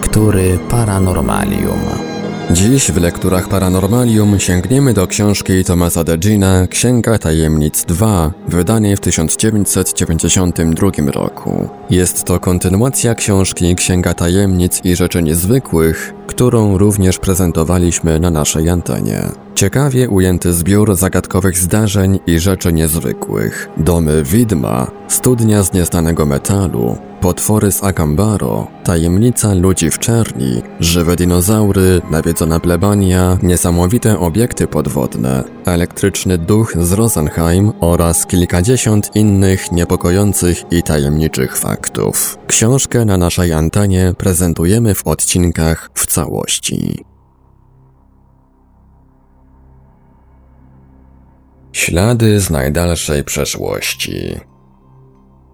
Lektury Paranormalium. Dziś w lekturach Paranormalium sięgniemy do książki Tomasa Degina Księga Tajemnic 2, wydanej w 1992 roku. Jest to kontynuacja książki Księga Tajemnic i Rzeczy Niezwykłych, którą również prezentowaliśmy na naszej antenie. Ciekawie ujęty zbiór zagadkowych zdarzeń i rzeczy niezwykłych. Domy widma, studnia z nieznanego metalu, potwory z Akambaro, tajemnica ludzi w czerni, żywe dinozaury, nawiedzona plebania, niesamowite obiekty podwodne, elektryczny duch z Rosenheim oraz kilkadziesiąt innych niepokojących i tajemniczych faktów. Książkę na naszej antenie prezentujemy w odcinkach w całości. Ślady z najdalszej przeszłości.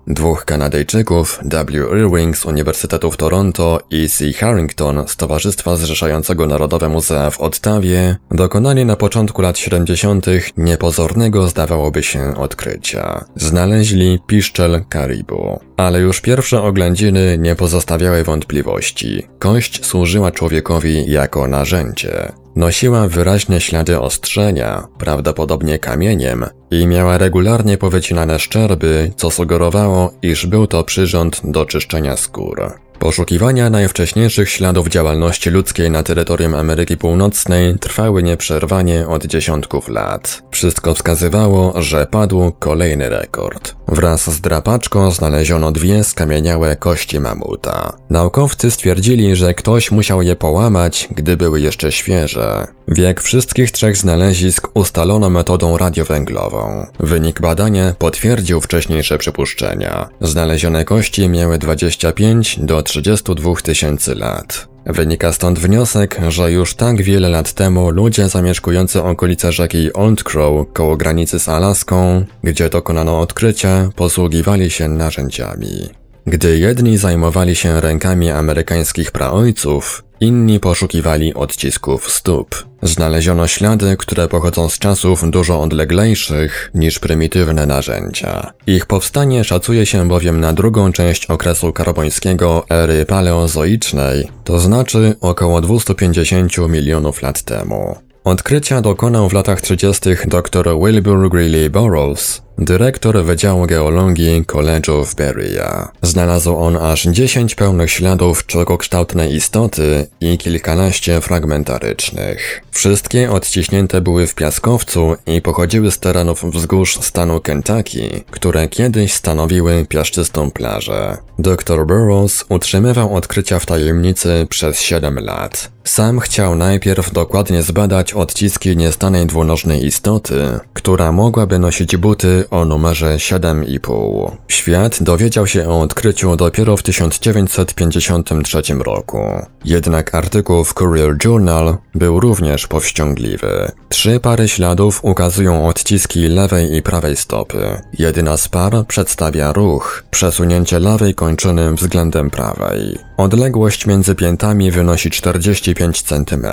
Dwóch Kanadyjczyków, W. Irving z Uniwersytetu w Toronto i C. Harrington z Towarzystwa Zrzeszającego Narodowe Muzea w Ottawie, dokonali na początku lat 70. niepozornego zdawałoby się odkrycia. Znaleźli piszczel karibu. Ale już pierwsze oględziny nie pozostawiały wątpliwości. Kość służyła człowiekowi jako narzędzie. Nosiła wyraźne ślady ostrzenia, prawdopodobnie kamieniem, i miała regularnie powycinane szczerby, co sugerowało, iż był to przyrząd do czyszczenia skór. Poszukiwania najwcześniejszych śladów działalności ludzkiej na terytorium Ameryki Północnej trwały nieprzerwanie od dziesiątków lat. Wszystko wskazywało, że padł kolejny rekord. Wraz z drapaczką znaleziono dwie skamieniałe kości mamuta. Naukowcy stwierdzili, że ktoś musiał je połamać, gdy były jeszcze świeże. Wiek wszystkich trzech znalezisk ustalono metodą radiowęglową. Wynik badania potwierdził wcześniejsze przypuszczenia. Znalezione kości miały 25 do 32 tysięcy lat. Wynika stąd wniosek, że już tak wiele lat temu ludzie zamieszkujący okolice rzeki Old Crow koło granicy z Alaską, gdzie dokonano odkrycia, posługiwali się narzędziami. Gdy jedni zajmowali się rękami amerykańskich praojców, inni poszukiwali odcisków stóp. Znaleziono ślady, które pochodzą z czasów dużo odleglejszych niż prymitywne narzędzia. Ich powstanie szacuje się bowiem na drugą część okresu karbońskiego ery paleozoicznej, to znaczy około 250 milionów lat temu. Odkrycia dokonał w latach 30. dr Wilbur Greeley Burroughs, dyrektor Wydziału Geologii College'u w Beria. Znalazł on aż 10 pełnych śladów człowiekokształtnej istoty i kilkanaście fragmentarycznych. Wszystkie odciśnięte były w piaskowcu i pochodziły z terenów wzgórz stanu Kentucky, które kiedyś stanowiły piaszczystą plażę. Dr Burroughs utrzymywał odkrycia w tajemnicy przez 7 lat. Sam chciał najpierw dokładnie zbadać odciski niestanej dwunożnej istoty, która mogłaby nosić buty o numerze 7,5. Świat dowiedział się o odkryciu dopiero w 1953 roku. Jednak artykuł w Courier Journal był również powściągliwy. Trzy pary śladów ukazują odciski lewej i prawej stopy. Jedyna z par przedstawia ruch, przesunięcie lewej kończyny względem prawej. Odległość między piętami wynosi 45 cm.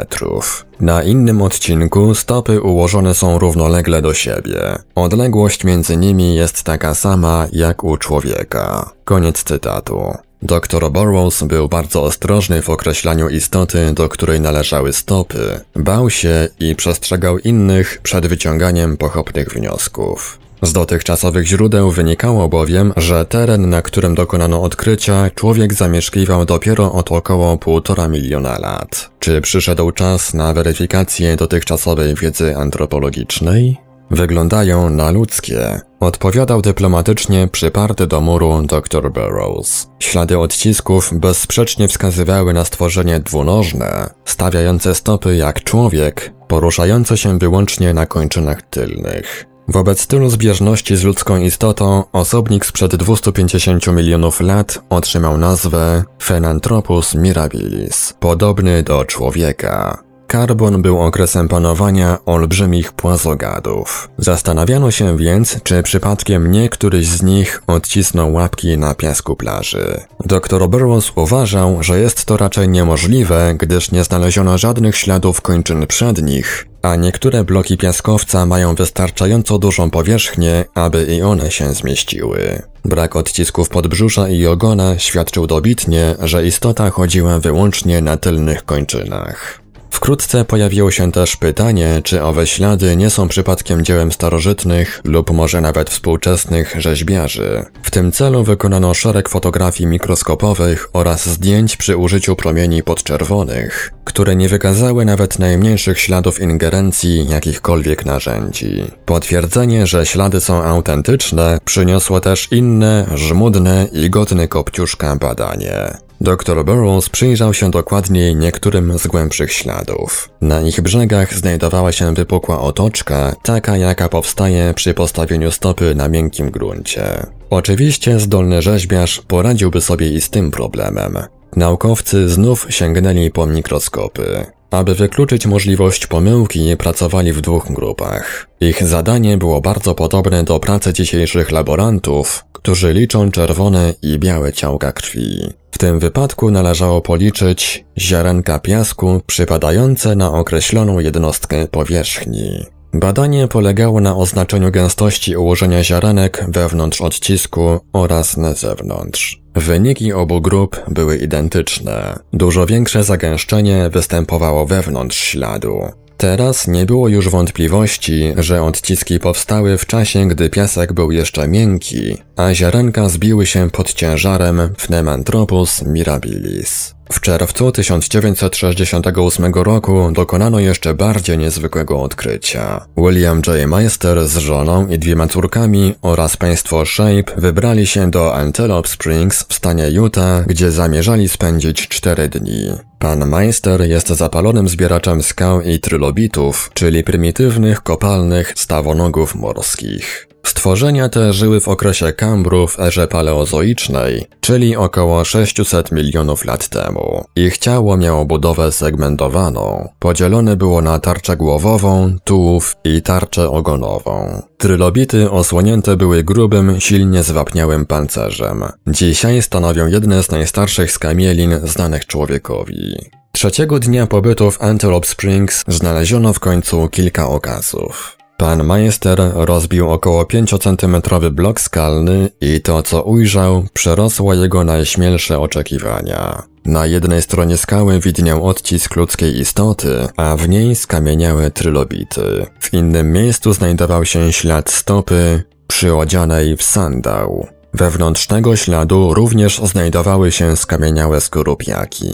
Na innym odcinku stopy ułożone są równolegle do siebie. Odległość między nimi jest taka sama jak u człowieka. Koniec cytatu. Dr Burroughs był bardzo ostrożny w określaniu istoty, do której należały stopy. Bał się i przestrzegał innych przed wyciąganiem pochopnych wniosków. Z dotychczasowych źródeł wynikało bowiem, że teren, na którym dokonano odkrycia, człowiek zamieszkiwał dopiero od około półtora miliona lat. Czy przyszedł czas na weryfikację dotychczasowej wiedzy antropologicznej? Wyglądają na ludzkie, odpowiadał dyplomatycznie przyparty do muru dr Burroughs. Ślady odcisków bezsprzecznie wskazywały na stworzenie dwunożne, stawiające stopy jak człowiek, poruszające się wyłącznie na kończynach tylnych. Wobec tylu zbieżności z ludzką istotą, osobnik sprzed 250 milionów lat otrzymał nazwę Phenanthropus mirabilis, podobny do człowieka. Karbon był okresem panowania olbrzymich płazogadów. Zastanawiano się więc, czy przypadkiem nie któryś z nich odcisnął łapki na piasku plaży. Dr Burroughs uważał, że jest to raczej niemożliwe, gdyż nie znaleziono żadnych śladów kończyn przednich, a niektóre bloki piaskowca mają wystarczająco dużą powierzchnię, aby i one się zmieściły. Brak odcisków podbrzusza i ogona świadczył dobitnie, że istota chodziła wyłącznie na tylnych kończynach. Wkrótce pojawiło się też pytanie, czy owe ślady nie są przypadkiem dziełem starożytnych lub może nawet współczesnych rzeźbiarzy. W tym celu wykonano szereg fotografii mikroskopowych oraz zdjęć przy użyciu promieni podczerwonych, które nie wykazały nawet najmniejszych śladów ingerencji jakichkolwiek narzędzi. Potwierdzenie, że ślady są autentyczne, przyniosło też inne, żmudne i godne kopciuszka badanie. Dr Burroughs przyjrzał się dokładniej niektórym z głębszych śladów. Na ich brzegach znajdowała się wypukła otoczka, taka jaka powstaje przy postawieniu stopy na miękkim gruncie. Oczywiście zdolny rzeźbiarz poradziłby sobie i z tym problemem. Naukowcy znów sięgnęli po mikroskopy. Aby wykluczyć możliwość pomyłki, pracowali w dwóch grupach. Ich zadanie było bardzo podobne do pracy dzisiejszych laborantów, którzy liczą czerwone i białe ciałka krwi. W tym wypadku należało policzyć ziarenka piasku przypadające na określoną jednostkę powierzchni. Badanie polegało na oznaczeniu gęstości ułożenia ziarenek wewnątrz odcisku oraz na zewnątrz. Wyniki obu grup były identyczne. Dużo większe zagęszczenie występowało wewnątrz śladu. Teraz nie było już wątpliwości, że odciski powstały w czasie, gdy piasek był jeszcze miękki, a ziarenka zbiły się pod ciężarem Pneumantropus mirabilis. W czerwcu 1968 roku dokonano jeszcze bardziej niezwykłego odkrycia. William J. Meister z żoną i dwiema córkami oraz państwo Shape wybrali się do Antelope Springs w stanie Utah, gdzie zamierzali spędzić cztery dni. Pan Meister jest zapalonym zbieraczem skał i trylobitów, czyli prymitywnych kopalnych stawonogów morskich. Stworzenia te żyły w okresie Kambru w erze paleozoicznej, czyli około 600 milionów lat temu. Ich ciało miało budowę segmentowaną. Podzielone było na tarczę głowową, tułów i tarczę ogonową. Trylobity osłonięte były grubym, silnie zwapniałym pancerzem. Dzisiaj stanowią jedne z najstarszych skamielin znanych człowiekowi. Trzeciego dnia pobytu w Antelope Springs znaleziono w końcu kilka okazów. Pan majster rozbił około 5-centymetrowy blok skalny i to, co ujrzał, przerosło jego najśmielsze oczekiwania. Na jednej stronie skały widniał odcisk ludzkiej istoty, a w niej skamieniały trylobity. W innym miejscu znajdował się ślad stopy przyodzianej w sandał. Wewnątrz tego śladu również znajdowały się skamieniałe skorupiaki.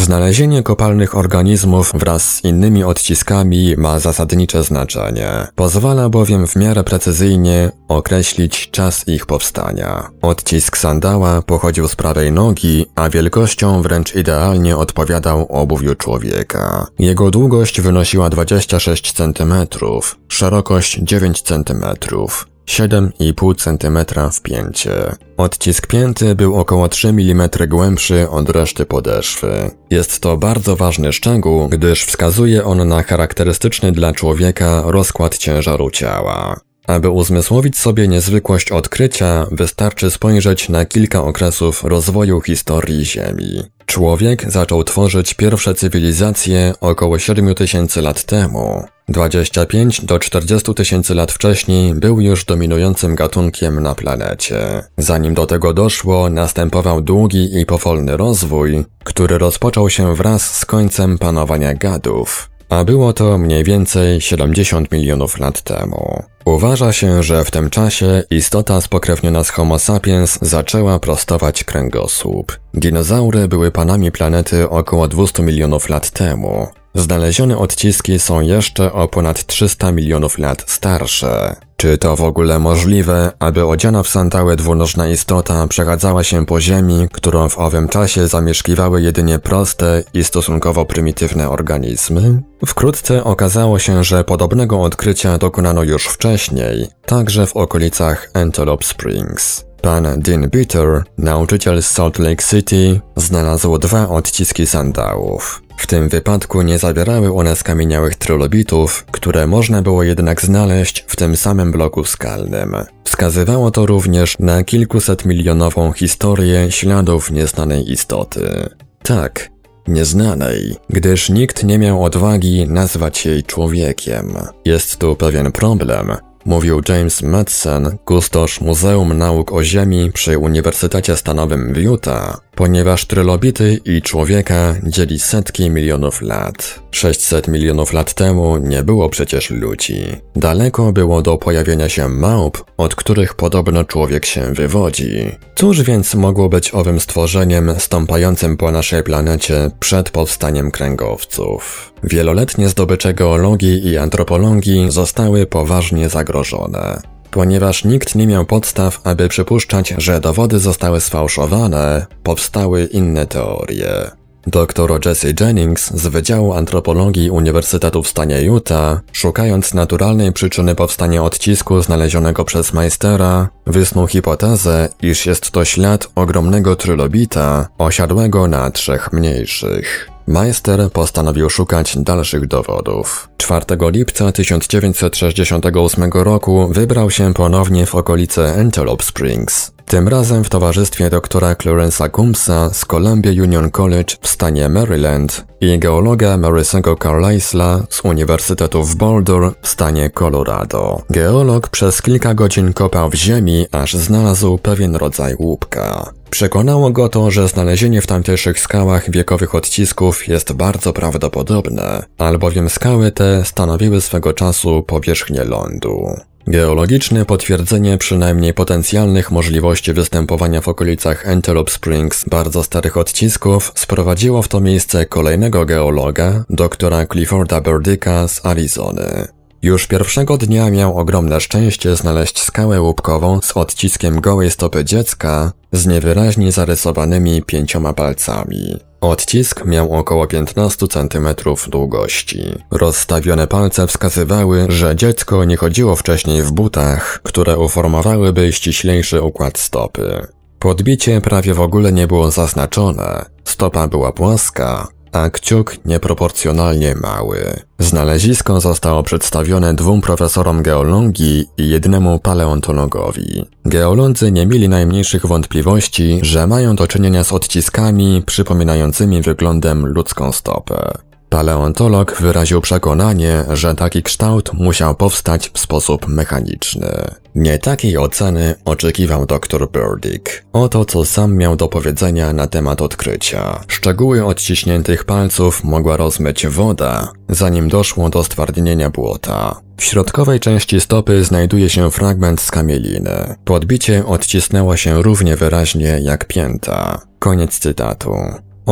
Znalezienie kopalnych organizmów wraz z innymi odciskami ma zasadnicze znaczenie. Pozwala bowiem w miarę precyzyjnie określić czas ich powstania. Odcisk sandała pochodził z prawej nogi, a wielkością wręcz idealnie odpowiadał obuwiu człowieka. Jego długość wynosiła 26 cm, szerokość 9 cm. 7,5 cm w pięcie. Odcisk pięty był około 3 mm głębszy od reszty podeszwy. Jest to bardzo ważny szczegół, gdyż wskazuje on na charakterystyczny dla człowieka rozkład ciężaru ciała. Aby uzmysłowić sobie niezwykłość odkrycia, wystarczy spojrzeć na kilka okresów rozwoju historii Ziemi. Człowiek zaczął tworzyć pierwsze cywilizacje około 7000 lat temu. 25 do 40 tysięcy lat wcześniej był już dominującym gatunkiem na planecie. Zanim do tego doszło, następował długi i powolny rozwój, który rozpoczął się wraz z końcem panowania gadów a było to mniej więcej 70 milionów lat temu. Uważa się, że w tym czasie istota spokrewniona z Homo sapiens zaczęła prostować kręgosłup. Dinozaury były panami planety około 200 milionów lat temu. Znalezione odciski są jeszcze o ponad 300 milionów lat starsze. Czy to w ogóle możliwe, aby odziana w sandały dwunożna istota przechadzała się po ziemi, którą w owym czasie zamieszkiwały jedynie proste i stosunkowo prymitywne organizmy? Wkrótce okazało się, że podobnego odkrycia dokonano już wcześniej, także w okolicach Antelope Springs. Pan Dean Bitter, nauczyciel z Salt Lake City, znalazł dwa odciski sandałów. W tym wypadku nie zawierały one skamieniałych trylobitów, które można było jednak znaleźć w tym samym bloku skalnym. Wskazywało to również na kilkuset milionową historię śladów nieznanej istoty. Tak, nieznanej, gdyż nikt nie miał odwagi nazwać jej człowiekiem. Jest tu pewien problem, Mówił James Madsen, kustosz Muzeum Nauk o Ziemi przy Uniwersytecie Stanowym w Utah, ponieważ trylobity i człowieka dzieli setki milionów lat. 600 milionów lat temu nie było przecież ludzi. Daleko było do pojawienia się małp, od których podobno człowiek się wywodzi. Cóż więc mogło być owym stworzeniem stąpającym po naszej planecie przed powstaniem kręgowców? Wieloletnie zdobycze geologii i antropologii zostały poważnie zagrożone. Ponieważ nikt nie miał podstaw, aby przypuszczać, że dowody zostały sfałszowane, powstały inne teorie. Dr Jesse Jennings z Wydziału Antropologii Uniwersytetu w stanie Utah, szukając naturalnej przyczyny powstania odcisku znalezionego przez Meistera, wysnuł hipotezę, iż jest to ślad ogromnego trylobita osiadłego na trzech mniejszych. Meister postanowił szukać dalszych dowodów. 4 lipca 1968 roku wybrał się ponownie w okolice Antelope Springs. Tym razem w towarzystwie doktora Clarence'a Coombsa z Columbia Union College w stanie Maryland i geologa Mary'sego Carlisle'a z Uniwersytetu w Boulder w stanie Colorado. Geolog przez kilka godzin kopał w ziemi, aż znalazł pewien rodzaj łupka. Przekonało go to, że znalezienie w tamtejszych skałach wiekowych odcisków jest bardzo prawdopodobne, albowiem skały te stanowiły swego czasu powierzchnię lądu. Geologiczne potwierdzenie przynajmniej potencjalnych możliwości występowania w okolicach Antelope Springs bardzo starych odcisków sprowadziło w to miejsce kolejnego geologa, doktora Clifforda Burdicka z Arizony. Już pierwszego dnia miał ogromne szczęście znaleźć skałę łupkową z odciskiem gołej stopy dziecka z niewyraźnie zarysowanymi pięcioma palcami. Odcisk miał około 15 cm długości. Rozstawione palce wskazywały, że dziecko nie chodziło wcześniej w butach, które uformowałyby ściślejszy układ stopy. Podbicie prawie w ogóle nie było zaznaczone, stopa była płaska, a kciuk nieproporcjonalnie mały. Znalezisko zostało przedstawione dwóm profesorom geologii i jednemu paleontologowi. Geolodzy nie mieli najmniejszych wątpliwości, że mają do czynienia z odciskami przypominającymi wyglądem ludzką stopę. Paleontolog wyraził przekonanie, że taki kształt musiał powstać w sposób mechaniczny. Nie takiej oceny oczekiwał dr Burdick. Oto co sam miał do powiedzenia na temat odkrycia. Szczegóły odciśniętych palców mogła rozmyć woda, zanim doszło do stwardnienia błota. W środkowej części stopy znajduje się fragment skamieliny. Podbicie odcisnęło się równie wyraźnie jak pięta. Koniec cytatu.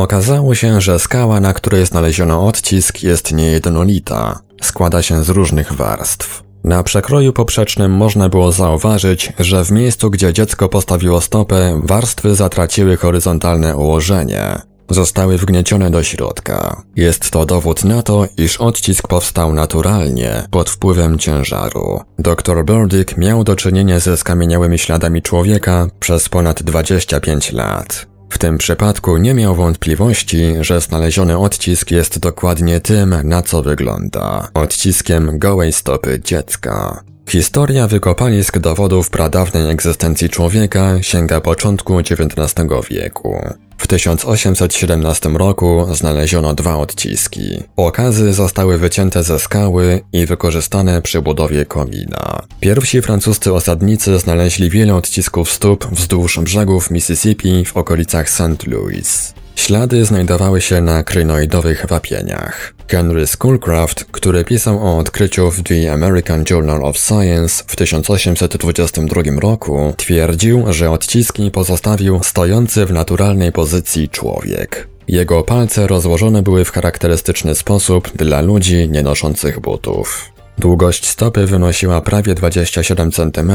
Okazało się, że skała, na której znaleziono odcisk, jest niejednolita. Składa się z różnych warstw. Na przekroju poprzecznym można było zauważyć, że w miejscu, gdzie dziecko postawiło stopę, warstwy zatraciły horyzontalne ułożenie. Zostały wgniecione do środka. Jest to dowód na to, iż odcisk powstał naturalnie, pod wpływem ciężaru. Dr Burdick miał do czynienia ze skamieniałymi śladami człowieka przez ponad 25 lat. W tym przypadku nie miał wątpliwości, że znaleziony odcisk jest dokładnie tym, na co wygląda odciskiem gołej stopy dziecka. Historia wykopalisk dowodów pradawnej egzystencji człowieka sięga początku XIX wieku. W 1817 roku znaleziono dwa odciski. Okazy zostały wycięte ze skały i wykorzystane przy budowie komina. Pierwsi francuscy osadnicy znaleźli wiele odcisków stóp wzdłuż brzegów Mississippi w okolicach St. Louis. Ślady znajdowały się na krynoidowych wapieniach. Henry Schoolcraft, który pisał o odkryciu w The American Journal of Science w 1822 roku, twierdził, że odciski pozostawił stojący w naturalnej pozycji człowiek. Jego palce rozłożone były w charakterystyczny sposób dla ludzi nie noszących butów. Długość stopy wynosiła prawie 27 cm,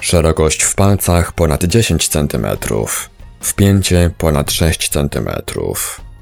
szerokość w palcach ponad 10 cm wpięcie ponad 6 cm.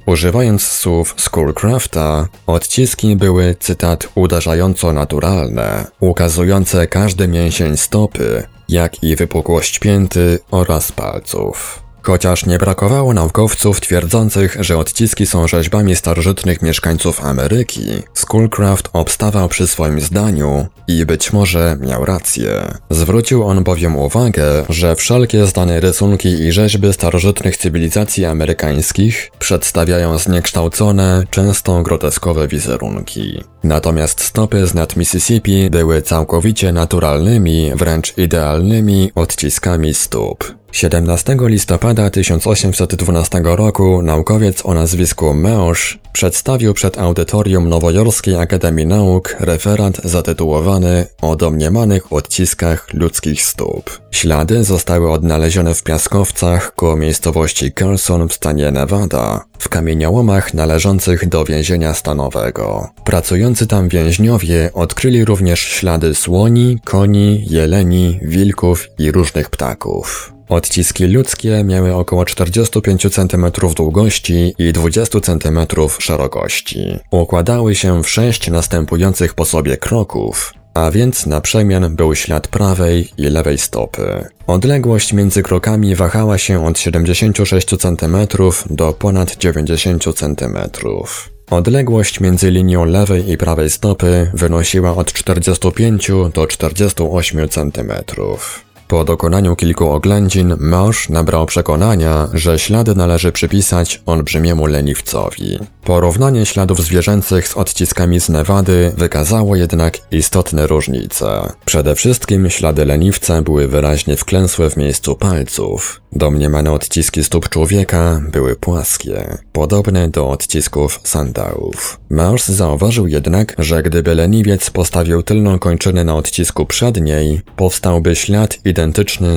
Używając słów Schoolcrafta, odciski były, cytat, uderzająco naturalne, ukazujące każdy mięsień stopy, jak i wypukłość pięty oraz palców. Chociaż nie brakowało naukowców twierdzących, że odciski są rzeźbami starożytnych mieszkańców Ameryki, Schoolcraft obstawał przy swoim zdaniu i być może miał rację. Zwrócił on bowiem uwagę, że wszelkie zdane rysunki i rzeźby starożytnych cywilizacji amerykańskich przedstawiają zniekształcone, często groteskowe wizerunki. Natomiast stopy z nad Mississippi były całkowicie naturalnymi, wręcz idealnymi odciskami stóp. 17 listopada 1812 roku naukowiec o nazwisku Meosz przedstawił przed audytorium Nowojorskiej Akademii Nauk referat zatytułowany O domniemanych odciskach ludzkich stóp. Ślady zostały odnalezione w piaskowcach koło miejscowości Carson w stanie Nevada, w kamieniołomach należących do więzienia stanowego. Pracujący tam więźniowie odkryli również ślady słoni, koni, jeleni, wilków i różnych ptaków. Odciski ludzkie miały około 45 cm długości i 20 cm szerokości. Układały się w sześć następujących po sobie kroków, a więc na przemian był ślad prawej i lewej stopy. Odległość między krokami wahała się od 76 cm do ponad 90 cm. Odległość między linią lewej i prawej stopy wynosiła od 45 do 48 cm. Po dokonaniu kilku oględzin Marsh nabrał przekonania, że ślady należy przypisać olbrzymiemu leniwcowi. Porównanie śladów zwierzęcych z odciskami z Nevady wykazało jednak istotne różnice. Przede wszystkim ślady leniwca były wyraźnie wklęsłe w miejscu palców. Domniemane odciski stóp człowieka były płaskie, podobne do odcisków sandałów. Mars zauważył jednak, że gdyby leniwiec postawił tylną kończynę na odcisku przedniej, powstałby ślad identyczny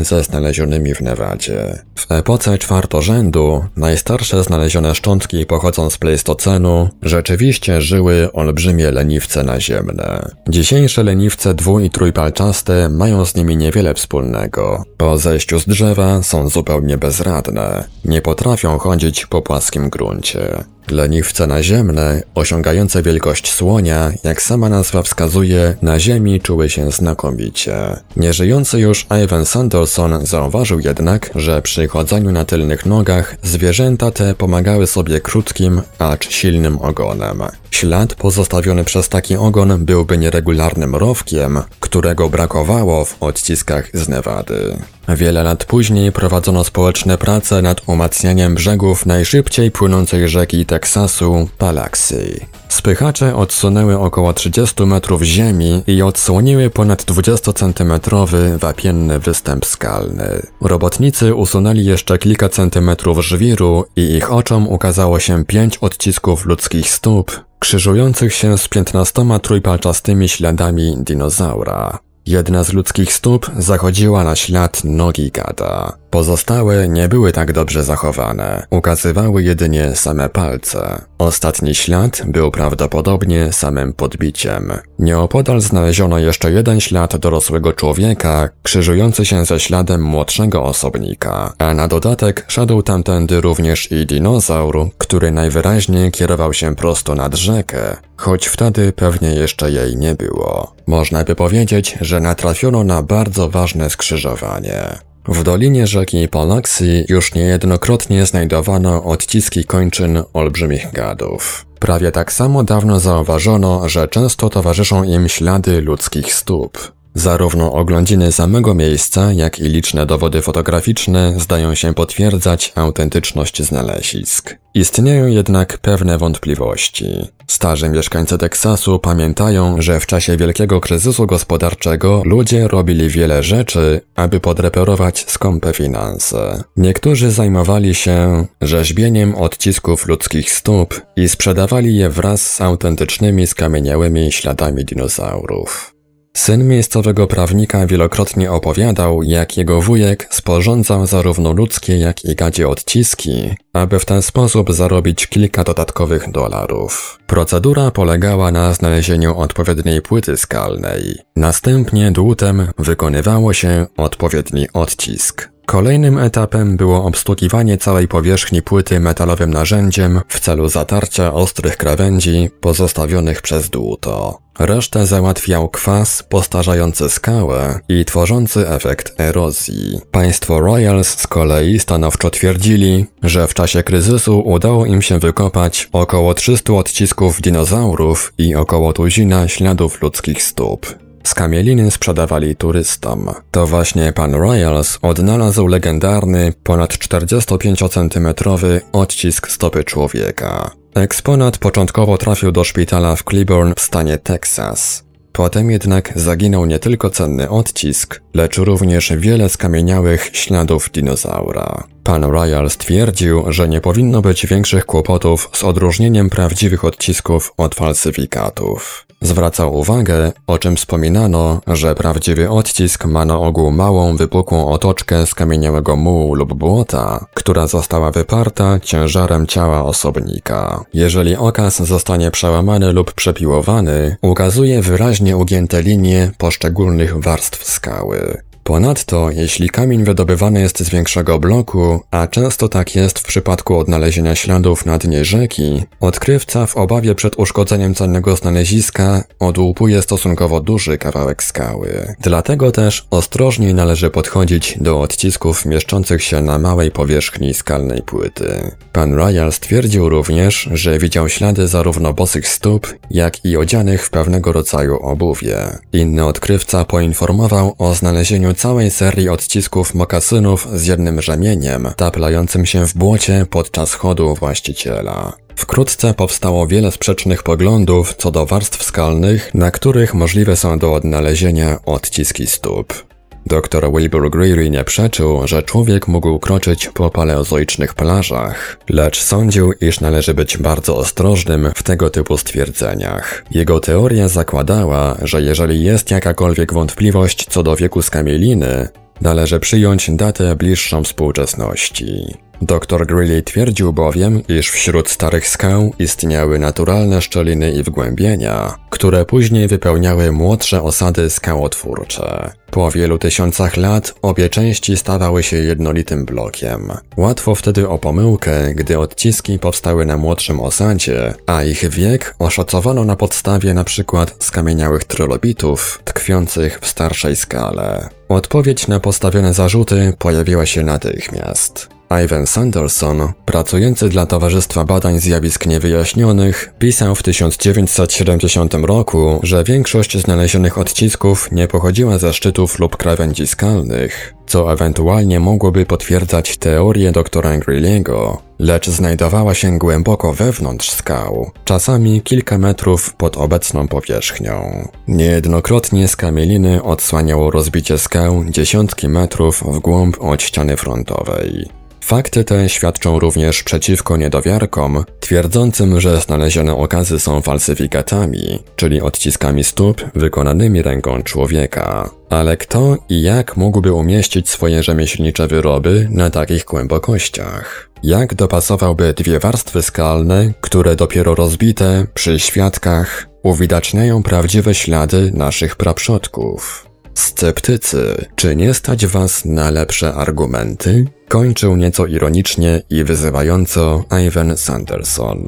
ze znalezionymi w Nevadzie. W epoce czwartorzędu najstarsze znalezione szczątki pochodzą z Pleistocenu, rzeczywiście żyły olbrzymie leniwce naziemne. Dzisiejsze leniwce dwu- i trójpalczaste mają z nimi niewiele wspólnego. Po zejściu z drzewa są zupełnie bezradne, nie potrafią chodzić po płaskim gruncie. Leniwce naziemne, osiągające wielkość słonia, jak sama nazwa wskazuje, na ziemi czuły się znakomicie. Nieżyjący już Ivan Sanderson zauważył jednak, że przy chodzeniu na tylnych nogach zwierzęta te pomagały sobie krótkim, acz silnym ogonem. Ślad pozostawiony przez taki ogon byłby nieregularnym rowkiem, którego brakowało w odciskach z Nevady. Wiele lat później prowadzono społeczne prace nad umacnianiem brzegów najszybciej płynącej rzeki Teksasu, Palaxy. Spychacze odsunęły około 30 metrów ziemi i odsłoniły ponad 20-centymetrowy wapienny występ skalny. Robotnicy usunęli jeszcze kilka centymetrów żwiru i ich oczom ukazało się pięć odcisków ludzkich stóp, krzyżujących się z 15 trójpalczastymi śladami dinozaura. Jedna z ludzkich stóp zachodziła na ślad nogi gada. Pozostałe nie były tak dobrze zachowane, ukazywały jedynie same palce. Ostatni ślad był prawdopodobnie samym podbiciem. Nieopodal znaleziono jeszcze jeden ślad dorosłego człowieka, krzyżujący się ze śladem młodszego osobnika, a na dodatek szedł tamtędy również i dinozaur, który najwyraźniej kierował się prosto nad rzekę, choć wtedy pewnie jeszcze jej nie było. Można by powiedzieć, że natrafiono na bardzo ważne skrzyżowanie. W dolinie rzeki Polaxi już niejednokrotnie znajdowano odciski kończyn olbrzymich gadów. Prawie tak samo dawno zauważono, że często towarzyszą im ślady ludzkich stóp. Zarówno oględziny samego miejsca, jak i liczne dowody fotograficzne zdają się potwierdzać autentyczność znalezisk. Istnieją jednak pewne wątpliwości. Starzy mieszkańcy Teksasu pamiętają, że w czasie wielkiego kryzysu gospodarczego ludzie robili wiele rzeczy, aby podreperować skąpe finanse. Niektórzy zajmowali się rzeźbieniem odcisków ludzkich stóp i sprzedawali je wraz z autentycznymi skamieniałymi śladami dinozaurów. Syn miejscowego prawnika wielokrotnie opowiadał, jak jego wujek sporządzał zarówno ludzkie, jak i gadzie odciski, aby w ten sposób zarobić kilka dodatkowych dolarów. Procedura polegała na znalezieniu odpowiedniej płyty skalnej. Następnie dłutem wykonywało się odpowiedni odcisk. Kolejnym etapem było obsługiwanie całej powierzchni płyty metalowym narzędziem w celu zatarcia ostrych krawędzi pozostawionych przez dłuto. Resztę załatwiał kwas postarzający skałę i tworzący efekt erozji. Państwo Royals z kolei stanowczo twierdzili, że w czasie kryzysu udało im się wykopać około 300 odcisków dinozaurów i około tuzina śladów ludzkich stóp. Skamieliny sprzedawali turystom. To właśnie pan Royals odnalazł legendarny, ponad 45-centymetrowy odcisk stopy człowieka. Eksponat początkowo trafił do szpitala w Cleburne w stanie Texas. Potem jednak zaginął nie tylko cenny odcisk, lecz również wiele skamieniałych śladów dinozaura. Pan Royal stwierdził, że nie powinno być większych kłopotów z odróżnieniem prawdziwych odcisków od falsyfikatów. Zwracał uwagę, o czym wspominano, że prawdziwy odcisk ma na ogół małą, wypukłą otoczkę skamieniałego mułu lub błota, która została wyparta ciężarem ciała osobnika. Jeżeli okaz zostanie przełamany lub przepiłowany, ukazuje wyraźnie ugięte linie poszczególnych warstw skały. Ponadto, jeśli kamień wydobywany jest z większego bloku, a często tak jest w przypadku odnalezienia śladów na dnie rzeki, odkrywca w obawie przed uszkodzeniem cennego znaleziska odłupuje stosunkowo duży kawałek skały. Dlatego też ostrożniej należy podchodzić do odcisków mieszczących się na małej powierzchni skalnej płyty. Pan Royal stwierdził również, że widział ślady zarówno bosych stóp, jak i odzianych w pewnego rodzaju obuwie. Inny odkrywca poinformował o znalezieniu całej serii odcisków mokasynów z jednym rzemieniem, taplającym się w błocie podczas chodu właściciela. Wkrótce powstało wiele sprzecznych poglądów co do warstw skalnych, na których możliwe są do odnalezienia odciski stóp. Dr Wilbur Greery nie przeczył, że człowiek mógł kroczyć po paleozoicznych plażach, lecz sądził, iż należy być bardzo ostrożnym w tego typu stwierdzeniach. Jego teoria zakładała, że jeżeli jest jakakolwiek wątpliwość co do wieku skamieliny, należy przyjąć datę bliższą współczesności. Dr Greeley twierdził bowiem, iż wśród starych skał istniały naturalne szczeliny i wgłębienia, które później wypełniały młodsze osady skałotwórcze. Po wielu tysiącach lat obie części stawały się jednolitym blokiem. Łatwo wtedy o pomyłkę, gdy odciski powstały na młodszym osadzie, a ich wiek oszacowano na podstawie np. skamieniałych trylobitów tkwiących w starszej skale. Odpowiedź na postawione zarzuty pojawiła się natychmiast. Ivan Sanderson, pracujący dla Towarzystwa Badań Zjawisk Niewyjaśnionych, pisał w 1970 roku, że większość znalezionych odcisków nie pochodziła ze szczytów lub krawędzi skalnych, co ewentualnie mogłoby potwierdzać teorię doktora Greeley'ego, lecz znajdowała się głęboko wewnątrz skał, czasami kilka metrów pod obecną powierzchnią. Niejednokrotnie z kamieliny odsłaniało rozbicie skał dziesiątki metrów w głąb od ściany frontowej. Fakty te świadczą również przeciwko niedowiarkom, twierdzącym, że znalezione okazy są falsyfikatami, czyli odciskami stóp wykonanymi ręką człowieka. Ale kto i jak mógłby umieścić swoje rzemieślnicze wyroby na takich głębokościach? Jak dopasowałby dwie warstwy skalne, które dopiero rozbite przy świadkach uwidaczniają prawdziwe ślady naszych praprzodków? Sceptycy, czy nie stać was na lepsze argumenty? Kończył nieco ironicznie i wyzywająco Ivan Sanderson.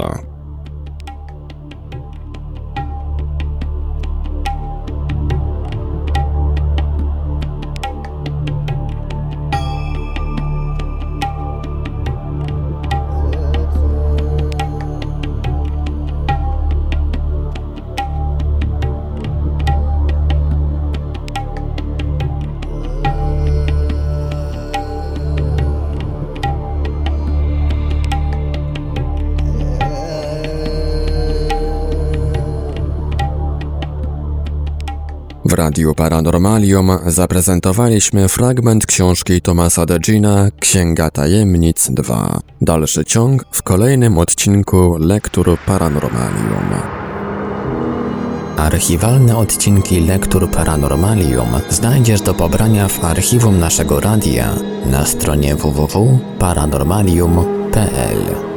W Radiu Paranormalium zaprezentowaliśmy fragment książki Tomasa Degina Księga Tajemnic 2. Dalszy ciąg w kolejnym odcinku Lektur Paranormalium. Archiwalne odcinki Lektur Paranormalium znajdziesz do pobrania w archiwum naszego radia na stronie www.paranormalium.pl.